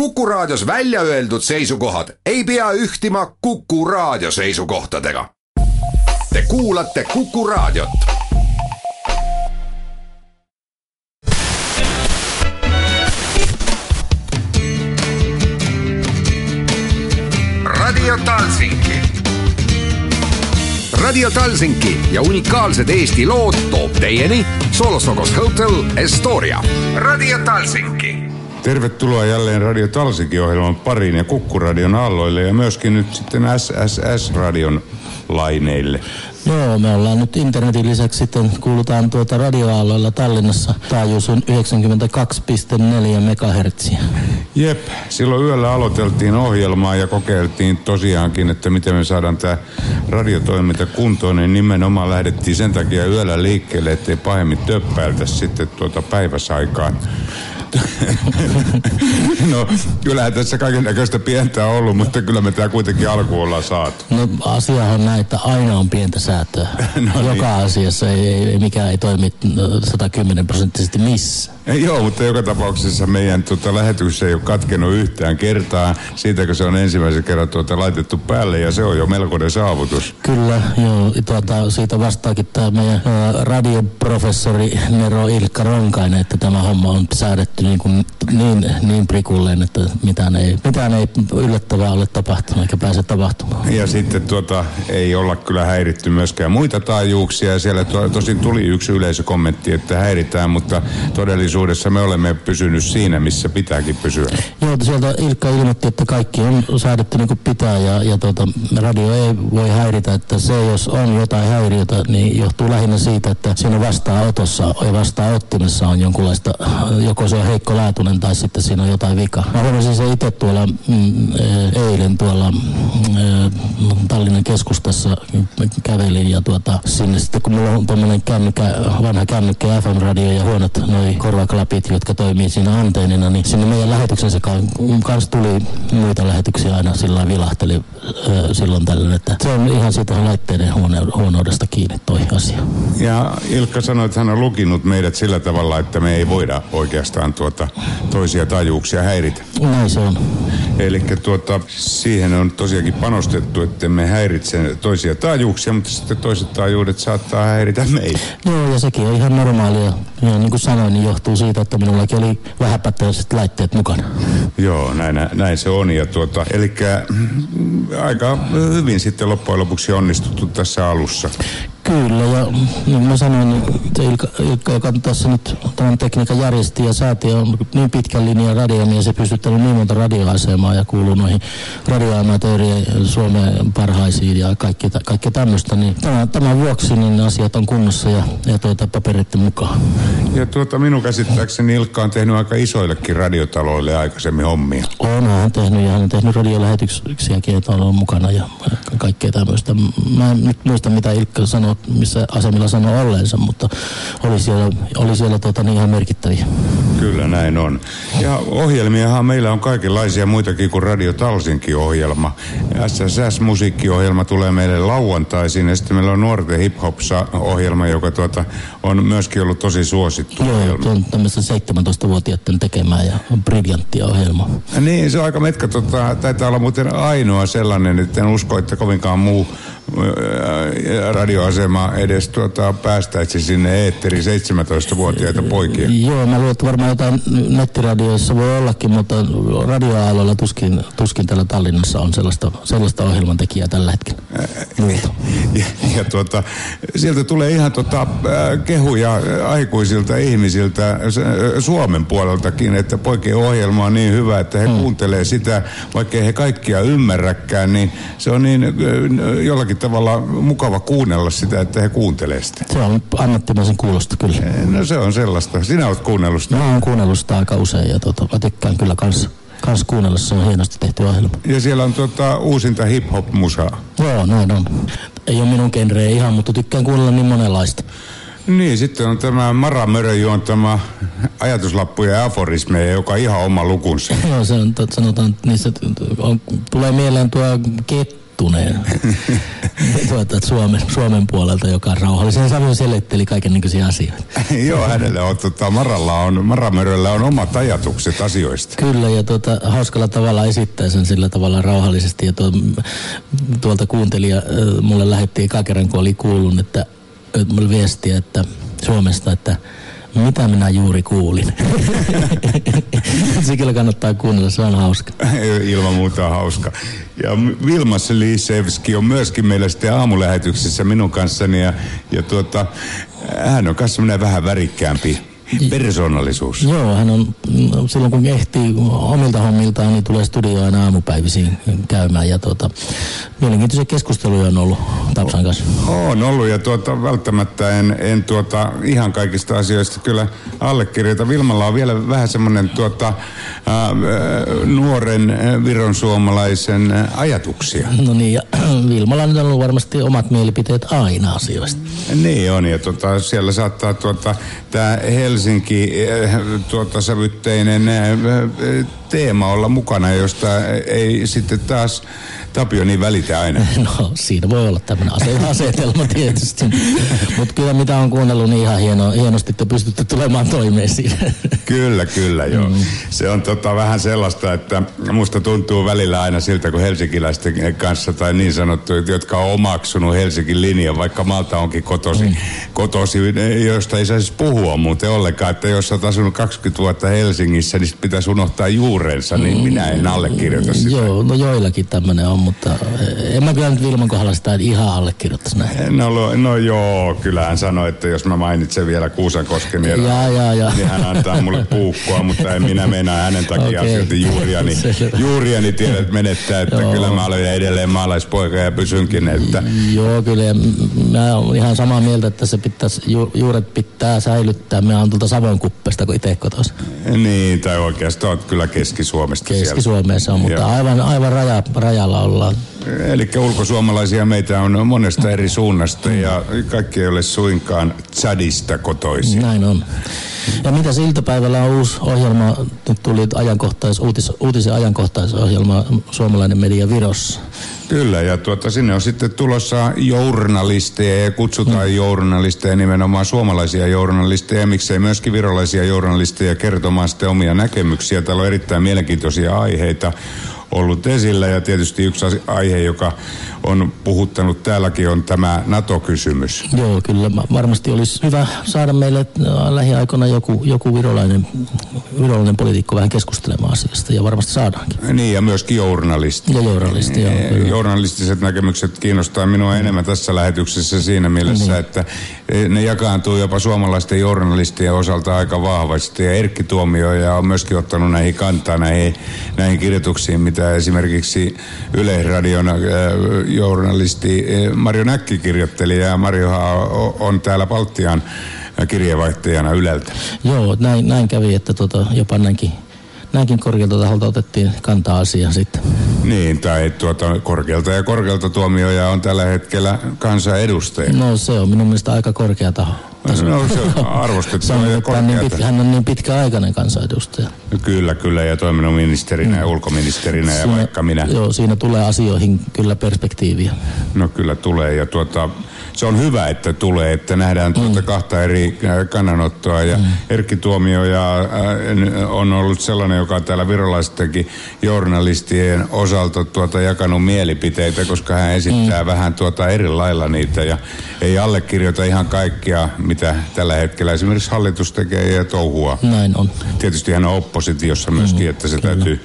Kuku Raadios välja öeldud seisukohad ei pea ühtima Kuku Raadio seisukohtadega. Te kuulate Kuku Raadiot. Radio Talsinki. Radio Talsinki ja unikaalsed Eesti lood toob teieni Solosokos Hotel Estoria. Radio Talsinki Tervetuloa jälleen Radio Talsikin ohjelman pariin ja Kukkuradion aalloille ja myöskin nyt sitten SSS-radion laineille. Joo, me ollaan nyt internetin lisäksi sitten kuulutaan tuota radioaalloilla Tallinnassa. Taajuus on 92,4 MHz. Jep, silloin yöllä aloiteltiin ohjelmaa ja kokeiltiin tosiaankin, että miten me saadaan tämä radiotoiminta kuntoon, niin nimenomaan lähdettiin sen takia yöllä liikkeelle, ettei pahemmin töppäiltä sitten tuota päiväsaikaan. no, kyllähän tässä kaiken näköistä pientä on ollut, mutta kyllä me tämä kuitenkin alku ollaan saatu. No asiahan on näin, että aina on pientä säätöä. no, Joka niin. asiassa ei, ei, mikä ei toimi 110 prosenttisesti missä. Joo, mutta joka tapauksessa meidän tuota, lähetys ei ole katkenut yhtään kertaa siitä, kun se on ensimmäisen kerran tuota, laitettu päälle ja se on jo melkoinen saavutus. Kyllä, joo. Tuota, siitä vastaakin tämä meidän ää, radioprofessori Nero Ilkka Ronkainen, että tämä homma on säädetty niin, kuin, niin, niin prikulleen, että mitään ei, mitään ei yllättävää ole tapahtunut eikä pääse tapahtumaan. Ja sitten tuota, ei olla kyllä häiritty myöskään muita taajuuksia. Siellä to, tosin tuli yksi yleisökommentti, että häiritään, mutta todellisuudessa todellisuudessa me olemme pysynyt siinä, missä pitääkin pysyä. Joo, sieltä Ilkka ilmoitti, että kaikki on säädetty niin kuin pitää ja, ja tuota, radio ei voi häiritä, että se jos on jotain häiriötä, niin johtuu lähinnä siitä, että siinä vastaanotossa ja vastaanottimessa on jonkunlaista, joko se on heikkolaatuinen tai sitten siinä on jotain vikaa. Mä huomasin se itse tuolla mm, e, eilen tuolla mm, Tallinnan keskustassa kävelin ja tuota, sinne sitten kun mulla on tuommoinen kännykkä, vanha kännykkä FM-radio ja huonot noin korva klapit, jotka toimii siinä anteenina, niin sinne meidän lähetyksensä kanssa tuli muita lähetyksiä aina sillä vilahteli äh, silloin tällöin, että se on ihan siitä laitteiden huone, huonoudesta kiinni toi asia. Ja Ilkka sanoi, että hän on lukinut meidät sillä tavalla, että me ei voida oikeastaan tuota toisia tajuuksia häiritä. Näin se on. Eli tuota, siihen on tosiaankin panostettu, että me häiritse toisia taajuuksia, mutta sitten toiset taajuudet saattaa häiritä meitä. Joo, ja sekin on ihan normaalia. Ja niin kuin sanoin, niin johtuu siitä, että minullakin oli vähäpätöiset laitteet mukana. Joo, näin, näin se on. Ja tuota, eli mm, aika hyvin sitten loppujen lopuksi onnistuttu tässä alussa. Kyllä, ja niin mä sanoin, että Ilkka, Ilkka joka tässä nyt tämän tekniikan järjesti ja sääti on niin pitkän linjan radiomies ja pystyttänyt niin monta radioasemaa ja kuuluu noihin radioamatöörien Suomen parhaisiin ja kaikki, kaikki tämmöistä, niin tämän, tämän vuoksi niin asiat on kunnossa ja, ja tuota paperit mukaan. Ja tuota minun käsittääkseni Ilkka on tehnyt aika isoillekin radiotaloille aikaisemmin hommia. On, hän tehnyt ja hän on tehnyt radiolähetyksiäkin, että on mukana ja kaikkea tämmöistä. Mä en nyt muista mitä Ilkka sanoi missä asemilla sanoo olleensa, mutta oli siellä, oli siellä tota, niin ihan merkittäviä. Kyllä näin on. Ja ohjelmiahan meillä on kaikenlaisia muitakin kuin Radio Talsinki-ohjelma. SSS-musiikkiohjelma tulee meille lauantaisin ja sitten meillä on nuorten hip-hop-ohjelma, joka tuota, on myöskin ollut tosi suosittu Joo, ohjelma. on tämmöistä 17-vuotiaiden tekemää ja briljanttia ohjelma. Niin, se on aika metka. Tota, taitaa olla muuten ainoa sellainen, että en usko, että kovinkaan muu radioasema edes tuota, päästäisi sinne eetteri 17-vuotiaita poikia. Joo, mä luulen, että varmaan jotain nettiradioissa voi ollakin, mutta radioaaloilla tuskin, tuskin täällä Tallinnassa on sellaista, sellaista ohjelmantekijää tällä hetkellä. Ja, ja tuota, sieltä tulee ihan tota, kehuja aikuisilta ihmisiltä Suomen puoleltakin, että poikien ohjelma on niin hyvä, että he hmm. kuuntelee sitä, vaikka he kaikkia ymmärräkään, niin se on niin jollakin tavalla mukava kuunnella sitä, että he kuuntelee sitä. Se on ammattimaisen kuulosta kyllä. No se on sellaista. Sinä olet kuunnellut sitä. Mä oon kuunnellut sitä aika usein ja tota, mä tykkään kyllä kanssa kans kuunnella, se on hienosti tehty ohjelma. Ja siellä on tota, uusinta hip-hop-musaa. Joo, näin on. Ei ole minun genreä ihan, mutta tykkään kuunnella niin monenlaista. Niin, sitten on tämä Mara Mörön juontama ajatuslappuja ja aforismeja, joka on ihan oma lukunsa. Joo, se on, sanotaan, niissä on, tulee mieleen tuo kettu rauhoittuneen tuota, Suomen, Suomen puolelta, joka rauhallisen sävyyn selitteli kaikenlaisia asioita. Joo, hänellä on, tota, Maralla on, Maramöröllä on omat ajatukset asioista. Kyllä, ja tuota, hauskalla tavalla esittää sen sillä tavalla rauhallisesti. Ja tuo, tuolta kuuntelija mulle lähetti kerran, kun oli kuullut, että, että mulle viestiä, että Suomesta, että mitä minä juuri kuulin. Sikillä kannattaa kuunnella, se on hauska. Ilman muuta hauska. Ja Vilmas Lisevski on myöskin meillä sitten aamulähetyksessä minun kanssani ja, ja tuota, hän on kanssa vähän värikkäämpi persoonallisuus. Joo, hän on, silloin kun ehtii omilta hommiltaan, niin tulee studioon aina aamupäivisiin käymään. Ja tuota, mielenkiintoisia keskusteluja on ollut Tapsan kanssa. On ollut ja tuota, välttämättä en, en tuota, ihan kaikista asioista kyllä allekirjoita. Vilmalla on vielä vähän semmoinen tuota, nuoren viron suomalaisen ajatuksia. No niin, ja Vilmalla on ollut varmasti omat mielipiteet aina asioista. Niin on, ja tuota, siellä saattaa tuota, tämä Helsinki tuota, sävytteinen teema olla mukana, josta ei sitten taas Tapio niin välitä aina. No siinä voi olla tämmöinen asetelma tietysti. Mutta kyllä mitä on kuunnellut, niin ihan hieno, hienosti te pystytte tulemaan toimeen siinä. Kyllä, kyllä joo. Mm. Se on tota vähän sellaista, että musta tuntuu välillä aina siltä, kun helsinkiläisten kanssa tai niin sanottu, jotka on omaksunut Helsingin linjan, vaikka Malta onkin kotosi, mm. kotosi josta ei saisi puhua muuten ollenkaan, että jos olet asunut 20 vuotta Helsingissä, niin pitäisi unohtaa juurensa, niin minä en allekirjoita sitä. Joo, no joillakin tämmöinen on, mutta en mä kyllä nyt Vilman kohdalla sitä ihan allekirjoittaisi näin. No, no joo, kyllä hän sanoi, että jos mä mainitsen vielä Kuusankosken, niin, ja, ja, ja. niin hän antaa mulle puukkoa, mutta en minä meinaa hänen takia okay. silti juuriani, juuriani tiedät menettää, että joo. kyllä mä olen edelleen maalaispoika ja pysynkin. Että... Joo, kyllä. Mä olen ihan samaa mieltä, että se pitäisi, ju, juuret pitää säilyttää. Mä oon tuolta Savon kuppesta, kun itse kotoisin. Niin, tai oikeastaan kyllä Keski-Suomesta Keski-Suomessa on, mutta aivan, aivan raja, rajalla ollaan. Eli ulkosuomalaisia meitä on monesta eri suunnasta ja kaikki ei ole suinkaan Chadista kotoisin. Näin on. Ja mitä iltapäivällä on uusi ohjelma, nyt tuli ajankohtais, uutis, uutisen ajankohtaisohjelma Suomalainen media Virossa. Kyllä, ja tuota, sinne on sitten tulossa journalisteja ja kutsutaan mm. journalisteja, nimenomaan suomalaisia journalisteja, miksei myöskin virolaisia journalisteja kertomaan sitten omia näkemyksiä. Täällä on erittäin mielenkiintoisia aiheita ollut esillä ja tietysti yksi aihe, joka on puhuttanut täälläkin, on tämä NATO-kysymys. Joo, kyllä varmasti olisi hyvä saada meille äh, lähiaikoina joku, joku virolainen, virolainen poliitikko vähän keskustelemaan asiasta ja varmasti saadaankin. Niin ja myöskin journalisti. Ja journalisti, joo. Kyllä. Journalistiset näkemykset kiinnostaa minua enemmän tässä lähetyksessä siinä mielessä, niin. että ne jakaantuu jopa suomalaisten journalistien osalta aika vahvasti ja Erkki Tuomioja on myöskin ottanut näihin kantaa näihin, näihin kirjoituksiin, mitä esimerkiksi Yleisradion äh, journalisti eh, Mario Näkki kirjoitteli ja Mariohan on täällä Baltian kirjeenvaihtajana Yleltä. Joo, näin, näin kävi, että tota, jopa näinkin näinkin korkealta taholta otettiin kantaa asiaan sitten. Niin, tai tuota, korkealta ja korkealta tuomioja on tällä hetkellä kansanedustaja. No se on minun mielestä aika korkea taho. No arvostettu ja hän, niin pitkä, hän on niin pitkäaikainen kansanedustaja. No, kyllä, kyllä, ja toiminut ministerinä mm. ja ulkoministerinä siinä, ja vaikka minä. Joo, siinä tulee asioihin kyllä perspektiiviä. No kyllä tulee, ja tuota, se on hyvä, että tulee, että nähdään tuota mm. kahta eri äh, kannanottoa. Ja mm. Erkki Tuomioja äh, on ollut sellainen, joka täällä virolaistenkin journalistien osalta tuota jakanut mielipiteitä, koska hän esittää mm. vähän tuota eri lailla niitä ja ei allekirjoita ihan kaikkia, mitä tällä hetkellä esimerkiksi hallitus tekee ja touhua. Näin on. Tietysti hän on oppositiossa myöskin, mm, että se kyllä. täytyy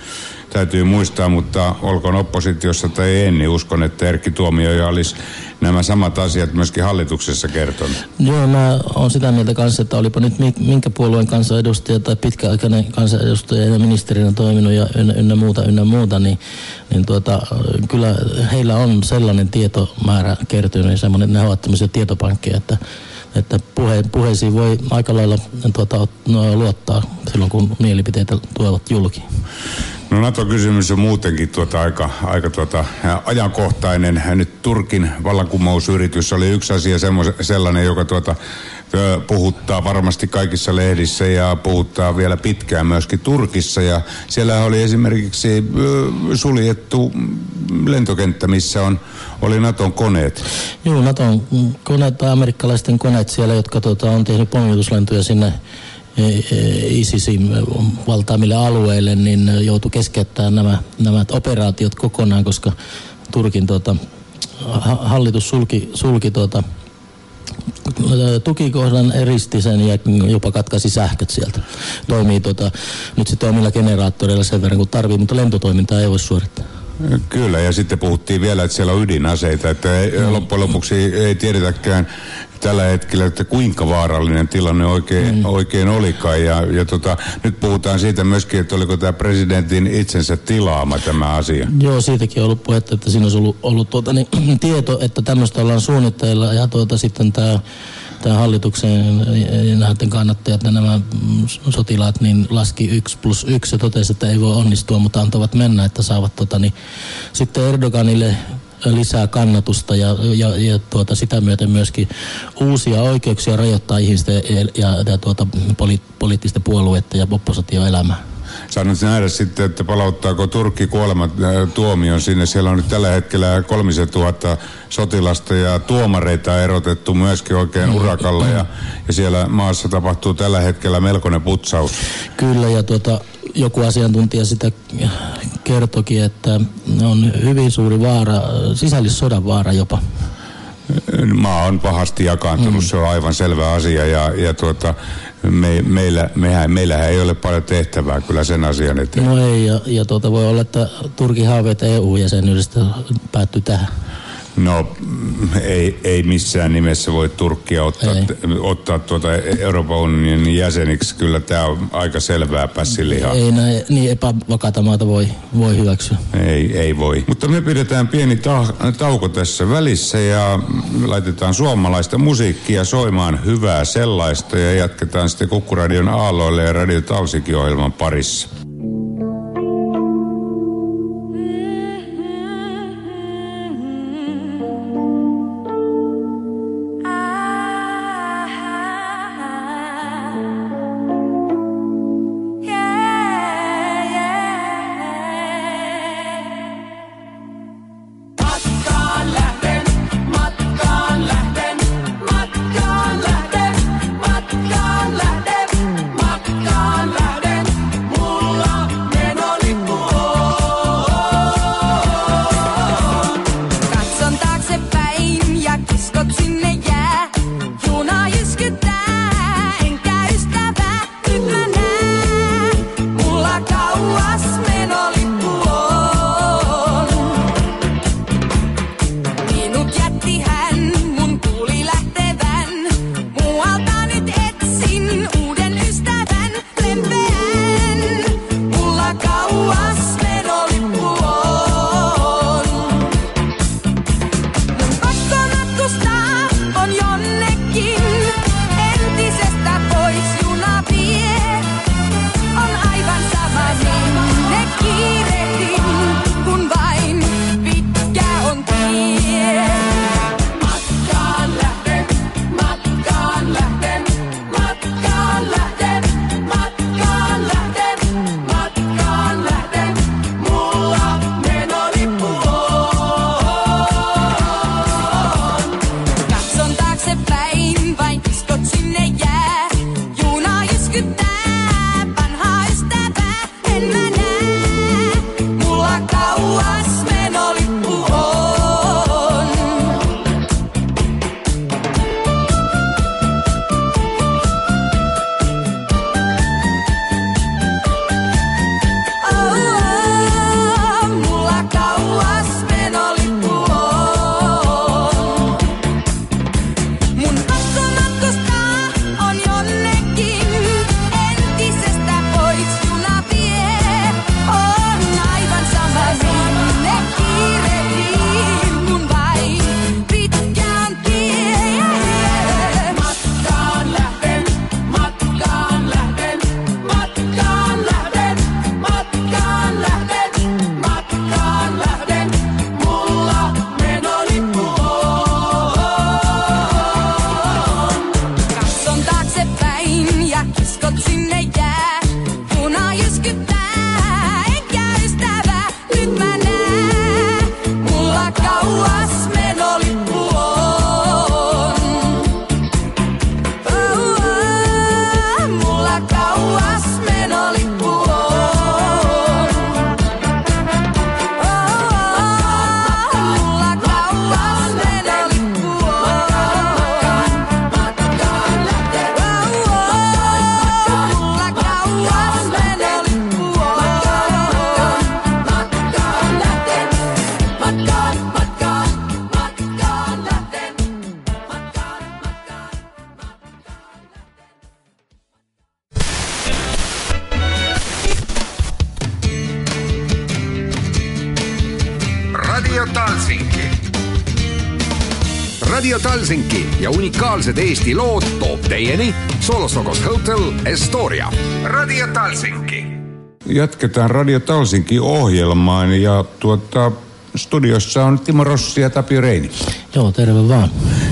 täytyy muistaa, mutta olkoon oppositiossa tai ei, niin uskon, että Erkki Tuomioja olisi nämä samat asiat myöskin hallituksessa kertonut. Joo, mä oon sitä mieltä kanssa, että olipa nyt minkä puolueen kansanedustaja tai pitkäaikainen kansanedustaja ja ministerinä toiminut ja ynnä, ynnä muuta, ynnä muuta, niin, niin tuota, kyllä heillä on sellainen tietomäärä kertynyt ja semmoinen, ne ovat tämmöisiä tietopankkeja, että että puhe, puheisiin voi aika lailla tuota, no, luottaa silloin, kun mielipiteitä tuovat julki. No NATO-kysymys on muutenkin tuota aika, aika tuota, ajankohtainen. Nyt Turkin vallankumousyritys oli yksi asia sellainen, joka tuota, puhuttaa varmasti kaikissa lehdissä ja puhuttaa vielä pitkään myöskin Turkissa. Ja siellä oli esimerkiksi suljettu lentokenttä, missä on, oli Naton koneet. Joo, Naton koneet tai amerikkalaisten koneet siellä, jotka tota, on tehnyt pommituslentoja sinne e, e, ISISin valtaamille alueille, niin joutui keskeyttämään nämä, nämä operaatiot kokonaan, koska Turkin tota, hallitus sulki, sulki tuota, tukikohdan eristi sen ja jopa katkaisi sähköt sieltä. Toimii tota, nyt sitten omilla generaattoreilla sen verran kuin tarvii, mutta lentotoimintaa ei voi suorittaa. Kyllä, ja sitten puhuttiin vielä, että siellä on ydinaseita, että ei, mm. loppujen lopuksi ei tiedetäkään tällä hetkellä, että kuinka vaarallinen tilanne oikein, mm. oikein olikaan. Ja, ja tota, nyt puhutaan siitä myöskin, että oliko tämä presidentin itsensä tilaama tämä asia. Joo, siitäkin on ollut puhetta, että siinä olisi ollut, ollut tuota, niin, tieto, että tämmöistä ollaan suunnitteilla ja tuota, sitten tämä tämä hallituksen ja näiden kannattajat ja nämä sotilaat niin laski yksi plus yksi ja totesi, että ei voi onnistua, mutta antavat mennä, että saavat tota, niin, sitten Erdoganille lisää kannatusta ja, ja, ja tuota, sitä myöten myöskin uusia oikeuksia rajoittaa ihmisten ja, ja, ja tuota, poli, poliittisten puolueiden ja oppositioelämää. Saanut nähdä sitten, että palauttaako Turkki kuolemat tuomion sinne. Siellä on nyt tällä hetkellä kolmisen tuhatta sotilasta ja tuomareita erotettu myöskin oikein mm. urakalla ja, ja siellä maassa tapahtuu tällä hetkellä melkoinen putsaus. Kyllä ja tuota, joku asiantuntija sitä kertokin, että on hyvin suuri vaara, sisällissodan vaara jopa. Maa on pahasti jakaantunut, mm. se on aivan selvä asia ja, ja tuota, me, meillä, mehän, meillähän ei ole paljon tehtävää kyllä sen asian eteen. No ei, ja, ja tuota voi olla, että Turkin haaveet EU-jäsenyydestä päättyy tähän. No ei, ei missään nimessä voi Turkkia ottaa, ottaa tuota Euroopan unionin jäseniksi. Kyllä tämä on aika selvää pässilihaa. Ei näin, niin epävakaata maata voi, voi hyväksyä. Ei, ei voi. Mutta me pidetään pieni ta- tauko tässä välissä ja laitetaan suomalaista musiikkia soimaan hyvää sellaista ja jatketaan sitten Kukkuradion aalloille ja Radio Tausikin ohjelman parissa. Ja unikaalsed Eesti lood toob teieni Solostokos Hotel Estoria. Radio Talsinki. Jatketaan Radio Talsinki ohjelmaan ja tuota, studiossa on Timo Rossi ja Tapio Reini. Joo, terve vaan.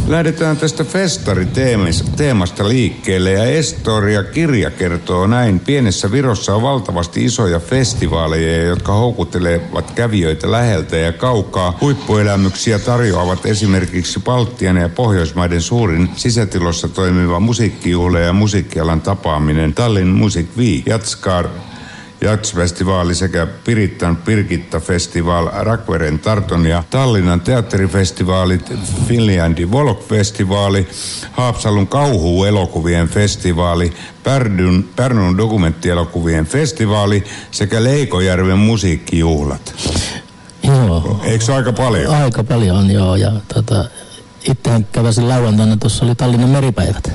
Lähdetään tästä festariteemasta liikkeelle ja Estoria kirja kertoo näin. Pienessä Virossa on valtavasti isoja festivaaleja, jotka houkuttelevat kävijöitä läheltä ja kaukaa. Huippuelämyksiä tarjoavat esimerkiksi Baltian ja Pohjoismaiden suurin sisätilossa toimiva musiikkijuhla ja musiikkialan tapaaminen Tallinn Music Week. Jatskar Jatsfestivaali sekä Pirittan Pirkitta-festival, Rakveren Tarton ja Tallinnan teatterifestivaalit, Finlandi Volk-festivaali, Haapsalun kauhuelokuvien festivaali, Pärnun, Pärnun dokumenttielokuvien festivaali sekä Leikojärven musiikkijuhlat. Joo. Eikö se aika paljon? Aika paljon, joo. Ja tota, itsehän käväsin lauantaina, tuossa oli Tallinnan meripäivät.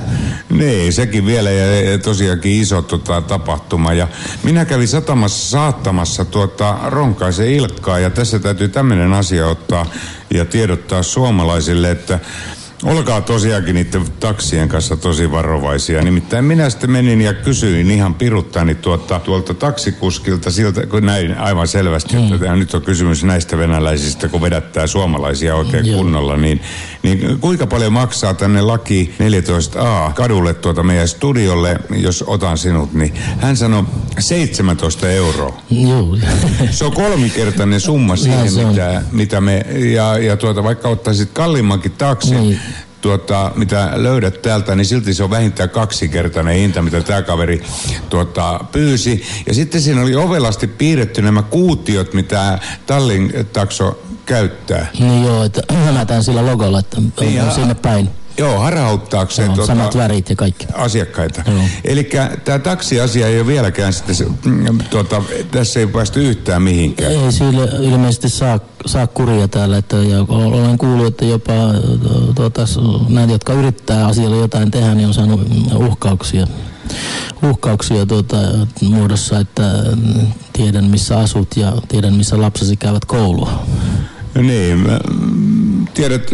Niin, sekin vielä ja tosiaankin iso tota, tapahtuma. Ja minä kävin satamassa saattamassa tuota Ronkaisen Ilkkaa ja tässä täytyy tämmöinen asia ottaa ja tiedottaa suomalaisille, että Olkaa tosiaankin niiden taksien kanssa tosi varovaisia. Nimittäin minä sitten menin ja kysyin ihan piruttani tuolta, tuolta taksikuskilta siltä, kun näin aivan selvästi, mm. että nyt on kysymys näistä venäläisistä, kun vedättää suomalaisia oikein Joo. kunnolla, niin, niin kuinka paljon maksaa tänne laki 14a kadulle tuota meidän studiolle, jos otan sinut, niin hän sanoi 17 euroa. Joo. Se on kolmikertainen summa siihen, mitä, mitä me, ja, ja tuota, vaikka ottaisit kalliimmankin taksin, niin tuota, mitä löydät täältä, niin silti se on vähintään kaksikertainen hinta, mitä tämä kaveri tuota, pyysi. Ja sitten siinä oli ovelasti piirretty nämä kuutiot, mitä Tallin takso käyttää. Niin joo, että hämätään sillä logolla, että niin, on sinne päin. Joo, harhauttaakseen Joo, tuota, samat värit ja kaikki. asiakkaita. Eli tämä taksiasia ei ole vieläkään sitten, mm, tuota, tässä ei päästy yhtään mihinkään. Ei sille ilmeisesti saa, saa kuria täällä. Että, ja olen kuullut, että jopa tuota, näitä, jotka yrittää asialle jotain tehdä, niin on saanut uhkauksia uhkauksia tuota, muodossa, että tiedän missä asut ja tiedän missä lapsesi käyvät koulua. Niin, tiedät,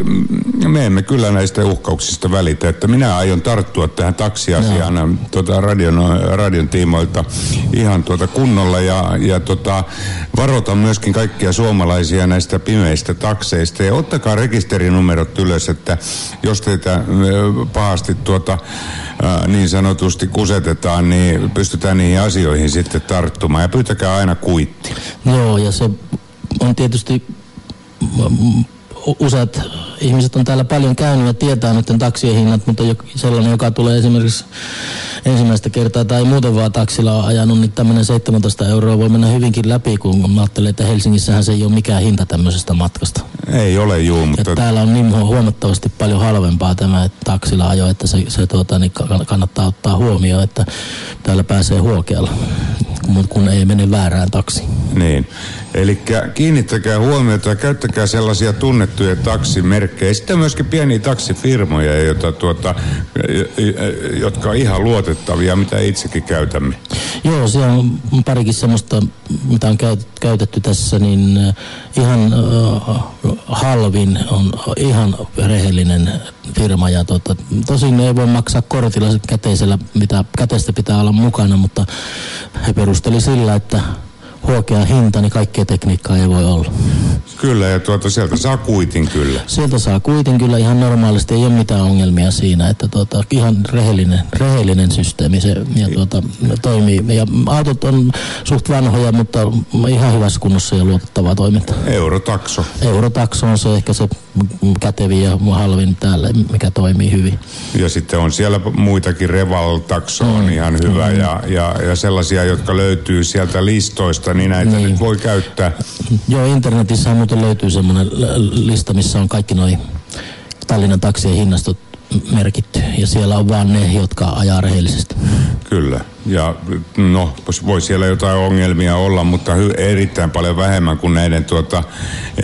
me emme kyllä näistä uhkauksista välitä, että minä aion tarttua tähän taksiasiaan no. tuota, radion, radion tiimoilta ihan tuota kunnolla ja, ja tota, varoitan myöskin kaikkia suomalaisia näistä pimeistä takseista ja ottakaa rekisterinumerot ylös, että jos teitä pahasti tuota, niin sanotusti kusetetaan, niin pystytään niihin asioihin sitten tarttumaan ja pyytäkää aina kuitti. Joo, ja se on tietysti useat ihmiset on täällä paljon käynyt ja tietää nyt taksien hinnat, mutta sellainen, joka tulee esimerkiksi ensimmäistä kertaa tai muuten vaan taksilla on ajanut, niin tämmöinen 17 euroa voi mennä hyvinkin läpi, kun mä ajattelen, että Helsingissähän se ei ole mikään hinta tämmöisestä matkasta. Ei ole juu, mutta... Ja täällä on niin huomattavasti paljon halvempaa tämä taksilla ajo, että se, se tuota, niin kannattaa ottaa huomioon, että täällä pääsee huokealla, kun ei mene väärään taksiin. Niin. Eli kiinnittäkää huomiota ja käyttäkää sellaisia tunnettuja taksimerkkejä. Sitten myöskin pieniä taksifirmoja, joita tuota, jotka on ihan luotettavia, mitä itsekin käytämme. Joo, se on parikin semmoista, mitä on käytetty tässä, niin äh, ihan uh, halvin on ihan rehellinen firma. Ja tota, tosin ei voi maksaa kortilla käteisellä, mitä käteistä pitää olla mukana, mutta he perusteli sillä, että huokea hinta, niin kaikkea tekniikkaa ei voi olla. Kyllä, ja tuota, sieltä saa kuitin kyllä. Sieltä saa kuitin kyllä ihan normaalisti, ei ole mitään ongelmia siinä, että tuota, ihan rehellinen, rehellinen systeemi se ja tuota, toimii. Ja autot on suht vanhoja, mutta ihan hyvässä kunnossa ja luotettavaa toimintaa. Eurotakso. Eurotakso on se ehkä se kätevin ja halvin täällä, mikä toimii hyvin. Ja sitten on siellä muitakin, Reval-takso on mm. ihan hyvä mm. ja, ja, ja sellaisia, jotka löytyy sieltä listoista, niin näitä niin. nyt voi käyttää. Joo, internetissä muuten löytyy semmoinen lista, missä on kaikki noin Tallinnan taksien hinnastot merkitty ja siellä on vaan ne, jotka ajaa rehellisesti. Kyllä. Ja no, voi siellä jotain ongelmia olla, mutta hy- erittäin paljon vähemmän kuin näiden tuota,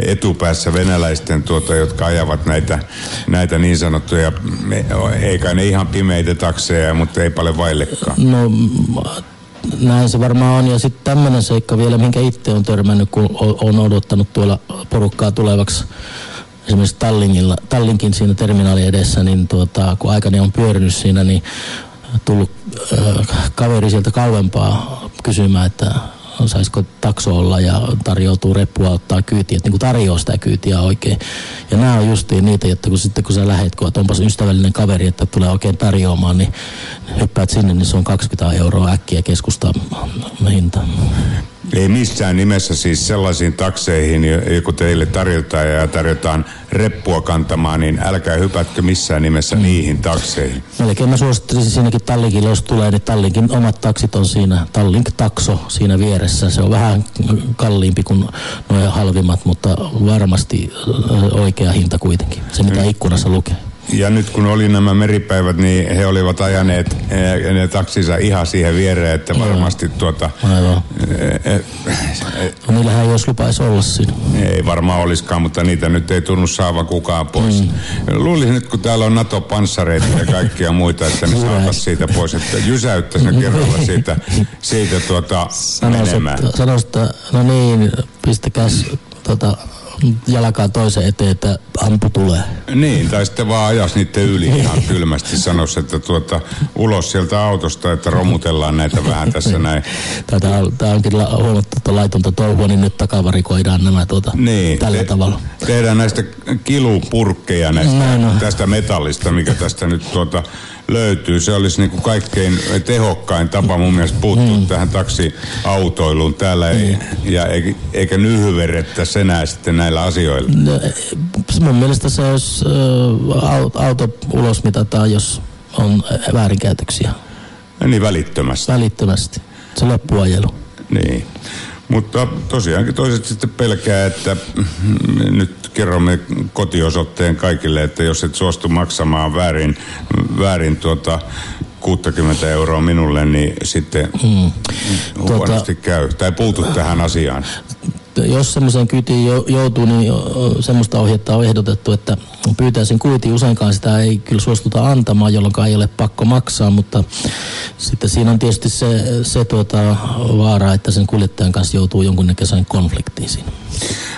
etupäässä venäläisten, tuota, jotka ajavat näitä, näitä niin sanottuja, eikä ne ihan pimeitä takseja, mutta ei paljon vaillekaan. No näin se varmaan on. Ja sitten tämmöinen seikka vielä, minkä itse on törmännyt, kun on odottanut tuolla porukkaa tulevaksi esimerkiksi Tallinkin siinä terminaali edessä, niin tuota, kun aikani on pyörinyt siinä, niin tullut äh, kaveri sieltä kauempaa kysymään, että saisiko takso olla ja tarjoutuu reppua ottaa kyytiä, että niin tarjoaa sitä kyytiä oikein. Ja nämä on justiin niitä, että kun sitten kun sä lähet, kun onpas ystävällinen kaveri, että tulee oikein tarjoamaan, niin hyppäät sinne, niin se on 20 euroa äkkiä keskusta hinta. Ei missään nimessä siis sellaisiin takseihin, kun teille tarjotaan ja tarjotaan reppua kantamaan, niin älkää hypätkö missään nimessä mm. niihin takseihin. Melkein mä suosittelisin siinäkin Tallinkille, jos tulee, niin Tallinkin omat taksit on siinä, Tallink Takso siinä vieressä. Se on vähän kalliimpi kuin nuo halvimmat, mutta varmasti oikea hinta kuitenkin, se mitä mm. ikkunassa lukee. Ja nyt kun oli nämä meripäivät, niin he olivat ajaneet eh, ne taksinsa ihan siihen viereen, että varmasti tuota... Aivan. E, e, no, niillähän ei olisi lupaisi olla siinä. Ei varmaan olisikaan, mutta niitä nyt ei tunnu saava kukaan pois. Mm. Luulisin nyt, kun täällä on NATO-panssareita ja kaikkia muita, että ne saataisiin siitä pois, että jysäyttäisi ne kerralla siitä, siitä tuota sanois, menemään. Että, sanois, että no niin, pistäkäs tota, jalkaa toisen eteen, että ampu tulee. Niin, tai sitten vaan ajas niiden yli ihan kylmästi sanoisi, että tuota, ulos sieltä autosta, että romutellaan näitä vähän tässä näin. Tämä onkin huomattu laitonta touhua, niin nyt takavarikoidaan nämä tuota, niin, tällä te, tavalla. Tehdään näistä kilupurkkeja näistä, no. tästä metallista, mikä tästä nyt tuota, löytyy. Se olisi niin kuin kaikkein tehokkain tapa mun mielestä puuttua mm. tähän taksiautoiluun täällä ei, mm. ja eikä, eikä nyhyverettäisi enää sitten näillä asioilla. No, mun mielestä se olisi äh, auto ulos mitataan, jos on väärinkäytöksiä. Ja niin välittömästi. Välittömästi. Se loppuajelu. Niin. Mutta tosiaankin toiset sitten pelkää, että nyt kerromme kotiosoitteen kaikille, että jos et suostu maksamaan väärin, väärin tuota, 60 euroa minulle, niin sitten mm. huonosti tuota, käy. Tai puutu tähän asiaan jos semmoiseen kyytiin joutuu, niin semmoista ohjetta on ehdotettu, että pyytäisin kuitin. Useinkaan sitä ei kyllä suostuta antamaan, jolloin ei ole pakko maksaa, mutta sitten siinä on tietysti se, se tuota, vaara, että sen kuljettajan kanssa joutuu jonkunnäköiseen konfliktiin siinä.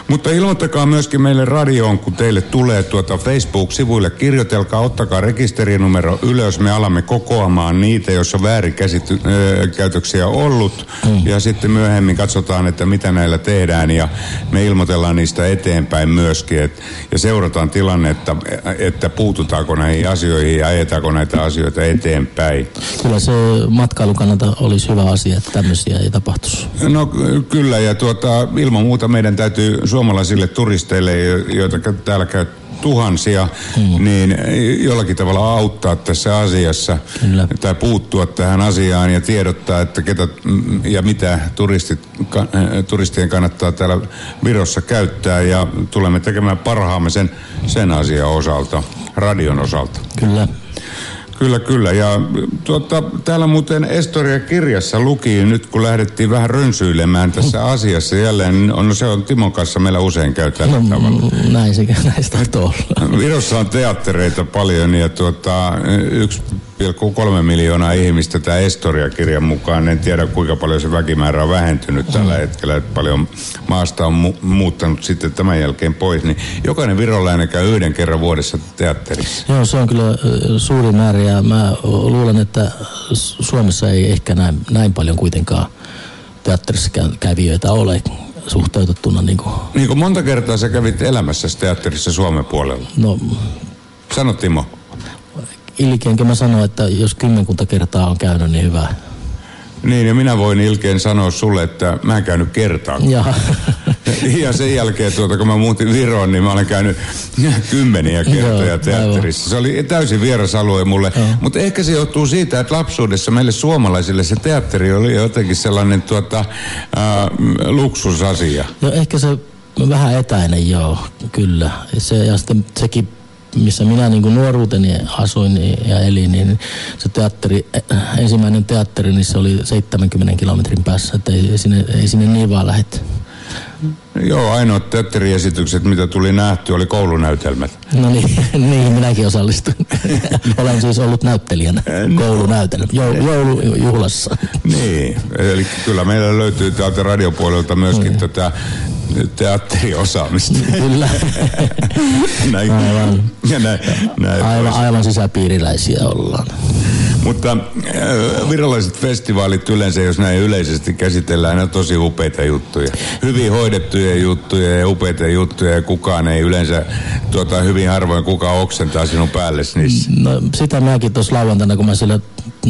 Mutta ilmoittakaa myöskin meille radioon, kun teille tulee tuota Facebook-sivuille. Kirjoitelkaa, ottakaa rekisterinumero ylös. Me alamme kokoamaan niitä, jos on väärinkäytöksiä ollut. Mm. Ja sitten myöhemmin katsotaan, että mitä näillä tehdään. Ja me ilmoitellaan niistä eteenpäin myöskin. Et, ja seurataan tilannetta, että puututaanko näihin asioihin ja ajetaanko näitä asioita eteenpäin. Kyllä se matkailun kannalta olisi hyvä asia, että tämmöisiä ei tapahtuisi. No kyllä, ja tuota, ilman muuta meidän täytyy suomalaisille turisteille, joita täällä käy tuhansia, mm. niin jollakin tavalla auttaa tässä asiassa Kyllä. tai puuttua tähän asiaan ja tiedottaa, että ketä ja mitä turistit, turistien kannattaa täällä Virossa käyttää ja tulemme tekemään parhaamme sen, sen asian osalta, radion osalta. Kyllä. Kyllä, kyllä. Ja tuota, täällä muuten Estoria-kirjassa luki nyt, kun lähdettiin vähän rönsyilemään tässä asiassa jälleen. No, no se on Timon kanssa meillä usein käy tällä no, tavalla. Näin se, se olla. Virossa on teattereita paljon ja tuota, yksi 1,3 miljoonaa ihmistä tämä Estoria-kirjan mukaan. En tiedä kuinka paljon se väkimäärä on vähentynyt mm. tällä hetkellä, että paljon maasta on mu- muuttanut sitten tämän jälkeen pois. Niin jokainen virolainen käy yhden kerran vuodessa teatterissa. Joo, se on kyllä suuri määrä ja mä luulen, että Suomessa ei ehkä näin, näin paljon kuitenkaan teatterissa kävijöitä ole suhteutettuna. Niin kuin... Niin kuin monta kertaa sä kävit elämässä teatterissa Suomen puolella? No... Sano Timo ilkeenkin mä sanoin, että jos kymmenkunta kertaa on käynyt, niin hyvä. Niin, ja minä voin ilkeen sanoa sulle, että mä en käynyt kertaan. Ja, ja sen jälkeen, tuota, kun mä muutin Viroon, niin mä olen käynyt kymmeniä kertoja teatterissa. Se oli täysin vieras alue mulle. Mutta ehkä se johtuu siitä, että lapsuudessa meille suomalaisille se teatteri oli jotenkin sellainen tuota, äh, luksusasia. Joo, ehkä se vähän etäinen, joo, kyllä. Se, ja sitten sekin missä minä niin kuin nuoruuteni asuin ja elin, niin se teatteri, ensimmäinen teatteri, niin se oli 70 kilometrin päässä, että ei, ei, sinne, ei sinne niin vaan lähdet. Joo, ainoat teatteriesitykset, mitä tuli nähty, oli koulunäytelmät. No niin, niin minäkin osallistuin. Olen siis ollut näyttelijänä koulunäytelmä, joulujuhlassa. Niin, eli kyllä meillä löytyy täältä radiopuolelta myöskin mm. tätä teatteriosaamista. Kyllä. näin, aivan. Ja näin, näin aivan, aivan sisäpiiriläisiä ollaan. Mutta äh, viralliset festivaalit yleensä, jos näin yleisesti käsitellään, ne on tosi upeita juttuja. Hyvin hoidettuja juttuja ja upeita juttuja ja kukaan ei yleensä, tuota, hyvin harvoin kukaan oksentaa sinun päälle niissä. No sitä mäkin tuossa lauantaina, kun mä siellä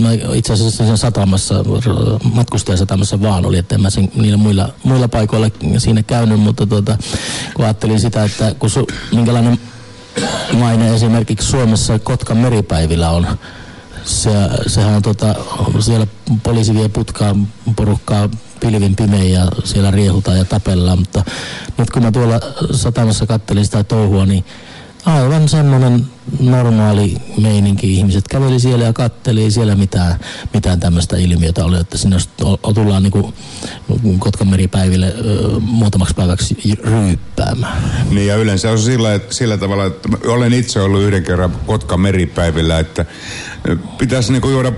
mä itse asiassa sen satamassa, matkustajasatamassa vaan oli, että en mä sen, niillä muilla, muilla paikoilla siinä käynyt, mutta tuota, kun ajattelin sitä, että kun su, minkälainen maine esimerkiksi Suomessa Kotkan meripäivillä on, se, sehän on tota, siellä poliisi vie putkaa porukkaa pilvin pimein ja siellä riehutaan ja tapellaan, mutta nyt kun mä tuolla satamassa kattelin sitä touhua, niin aivan semmoinen normaali meininki. Ihmiset käveli siellä ja katteli siellä mitään, mitään tämmöistä ilmiötä oli, että sinne tullaan niin Kotkan meripäiville muutamaksi päiväksi ryyppäämään. Niin ja yleensä on sillä, sillä tavalla, että olen itse ollut yhden kerran Kotkan meripäivillä, että pitäisi niin juoda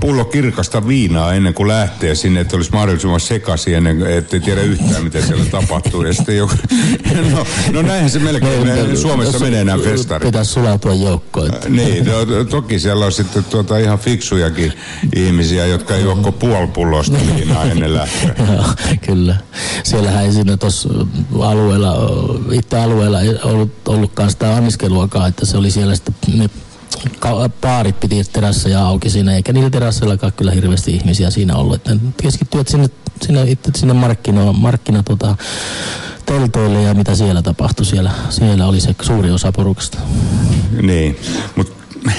pullo kirkasta viinaa ennen kuin lähtee sinne, että olisi mahdollisimman sekaisin ennen, ettei tiedä yhtään, mitä siellä tapahtuu. Ja sitten joku, no, no näinhän se melkein no, Suomessa menee nämä festarit. Pitäisi sulautua joukkoon. Äh, niin, to, toki siellä on sitten tuota ihan fiksujakin ihmisiä, jotka ei juokko puoli pullosta viinaa ennen lähtöä. kyllä. Siellähän ei siinä tuossa alueella, itse alueella ei ollut, ollutkaan sitä anniskeluakaan, että se oli siellä sitten ne baarit piti terasseja auki siinä, eikä niillä terasseillakaan kyllä hirveästi ihmisiä siinä ollut. Että keskittyivät sinne, sinne, itse sinne markkino, markkina tota, teltoille ja mitä siellä tapahtui. Siellä, siellä oli se suuri osa porukasta. Niin, mutta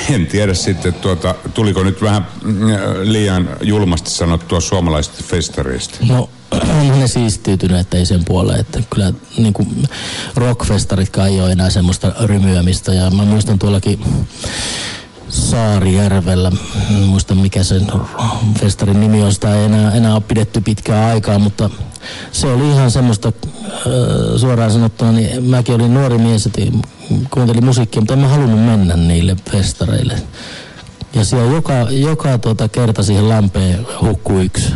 en tiedä sitten, tuota, tuliko nyt vähän mm, liian julmasti sanottua suomalaisista festareista? No on ne siistiytynyt, että ei sen puoleen, että kyllä niin kuin rockfestaritkaan ei ole enää semmoista rymyämistä ja mä muistan tuollakin Saarijärvellä, en muista mikä sen festarin nimi on, sitä ei enää, enää ole pidetty pitkää aikaa, mutta se oli ihan semmoista äh, suoraan sanottuna, niin mäkin olin nuori mies, että kuuntelin musiikkia, mutta en mä halunnut mennä niille festareille. Ja siellä joka, joka tuota kerta siihen lämpeen hukkui yksi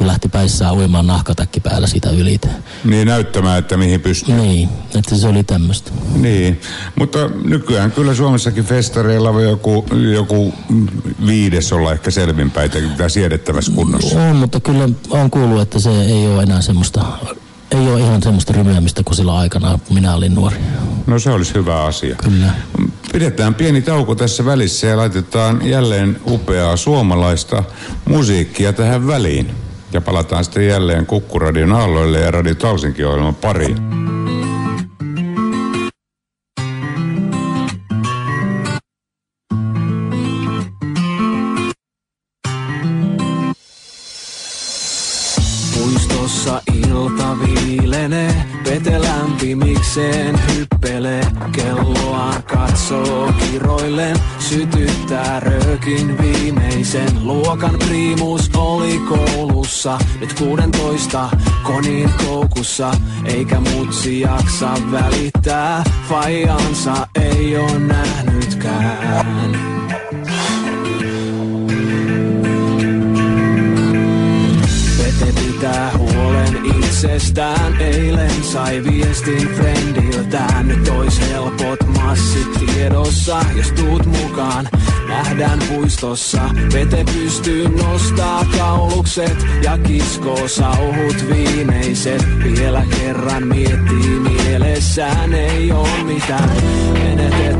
kun lähti päissään uimaan nahkatakki päällä sitä ylitä. Niin näyttämään, että mihin pystyy. Niin, että se oli tämmöistä. Niin, mutta nykyään kyllä Suomessakin festareilla voi joku, joku viides olla ehkä selvinpäin tai siedettävässä kunnossa. On, mutta kyllä on kuullut, että se ei ole enää semmoista ei ole ihan semmoista rymyämistä kuin silloin aikana, kun minä olin nuori. No se olisi hyvä asia. Kyllä. Pidetään pieni tauko tässä välissä ja laitetaan jälleen upeaa suomalaista musiikkia tähän väliin. Ja palataan sitten jälleen Kukkuradion aalloille ja Radio Talsinkin ohjelman pariin. Puistossa ilta viilenee, vete lämpimikseen hyppelee, kelloa katsoo kiroillen, sytyttää röökin viimeisen. Luokan priimus oli koulussa, nyt 16 konin koukussa, eikä mutsi jaksa välittää, fajansa ei oo nähnytkään. Pitää huolen itsestään. Eilen sai viestin friendiltään. Nyt ois helpot massit tiedossa Jos tuut mukaan nähdään puistossa. Vete pystyy nostaa kaulukset Ja kiskoo sauhut viimeiset. Vielä kerran miettii mielessään Ei oo mitään menetettävää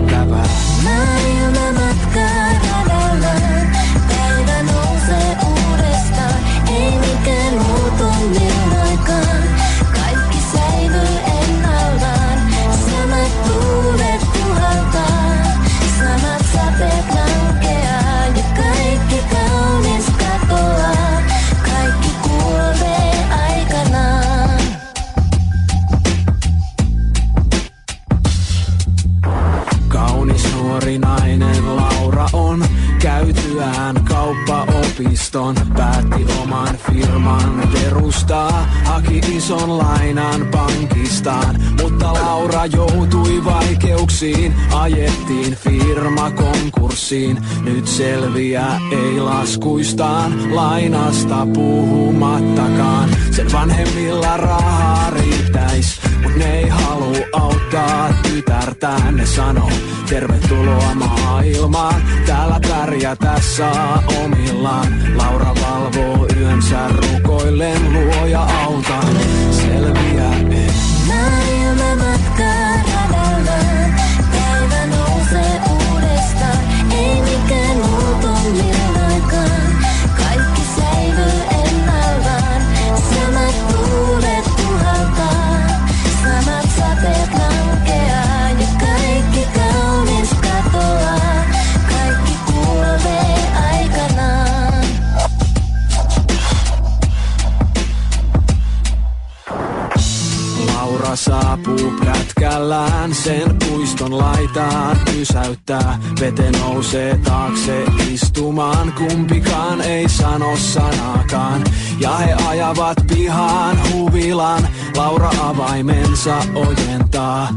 Kaunis nuori nainen Laura on käytyään kauppaopiston. Päätti oman firman perustaa haki ison lainan pankistaan. Mutta Laura joutui vaikeuksiin, ajettiin firma konkurssiin. Nyt selviä ei laskuistaan, lainasta puhumattakaan. Sen vanhemmilla rahaa riittäis, mut ne ei halua auttaa tytärtään. Ne sanoo, tervetuloa maailmaan, täällä pärjätä saa omillaan. Laura valvoo yönsä rukoillen, luoja auta, selviä ei. Saapuu prätkällään, sen puiston laitaan pysäyttää. Vete nousee taakse istumaan, kumpikaan ei sano sanaakaan. Ja he ajavat pihaan huvilan, Laura avaimensa ojentaa.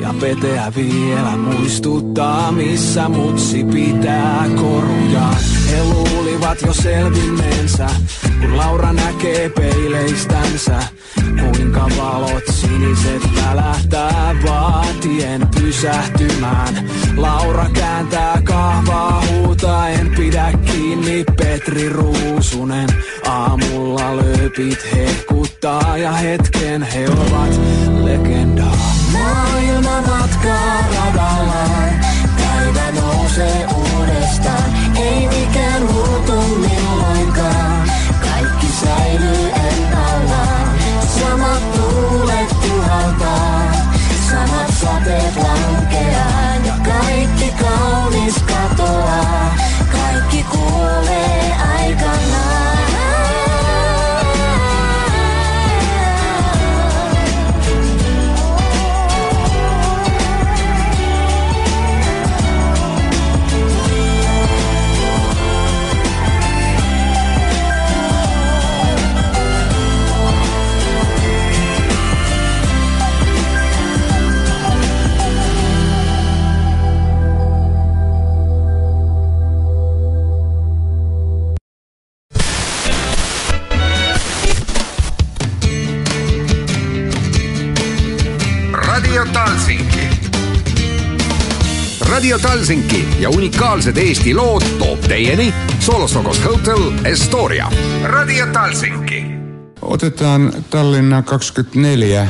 Ja Peteä vielä muistuttaa, missä mutsi pitää korujaan. He luulivat jo selvinneensä, kun Laura näkee peileistänsä. Kuinka valot siniset välähtää vaatien pysähtymään. Laura kääntää kahvaa huutaen, pidä kiinni Petri Ruusunen. Aamulla lööpit hehkuttaa ja hetken he ovat legendaa. Maailma matkaa radallaan, päivä nousee uudestaan. Ei mikään muutu milloinkaan, kaikki säilyy ennallaan. Samat tuulet puhaltaa, samat sateet lankeaa Radio Talsinki ja unikaalsed Eesti lood toob teieni Solosokos Hotel Estoria. Radio Talsinki. Otetaan Tallinna 24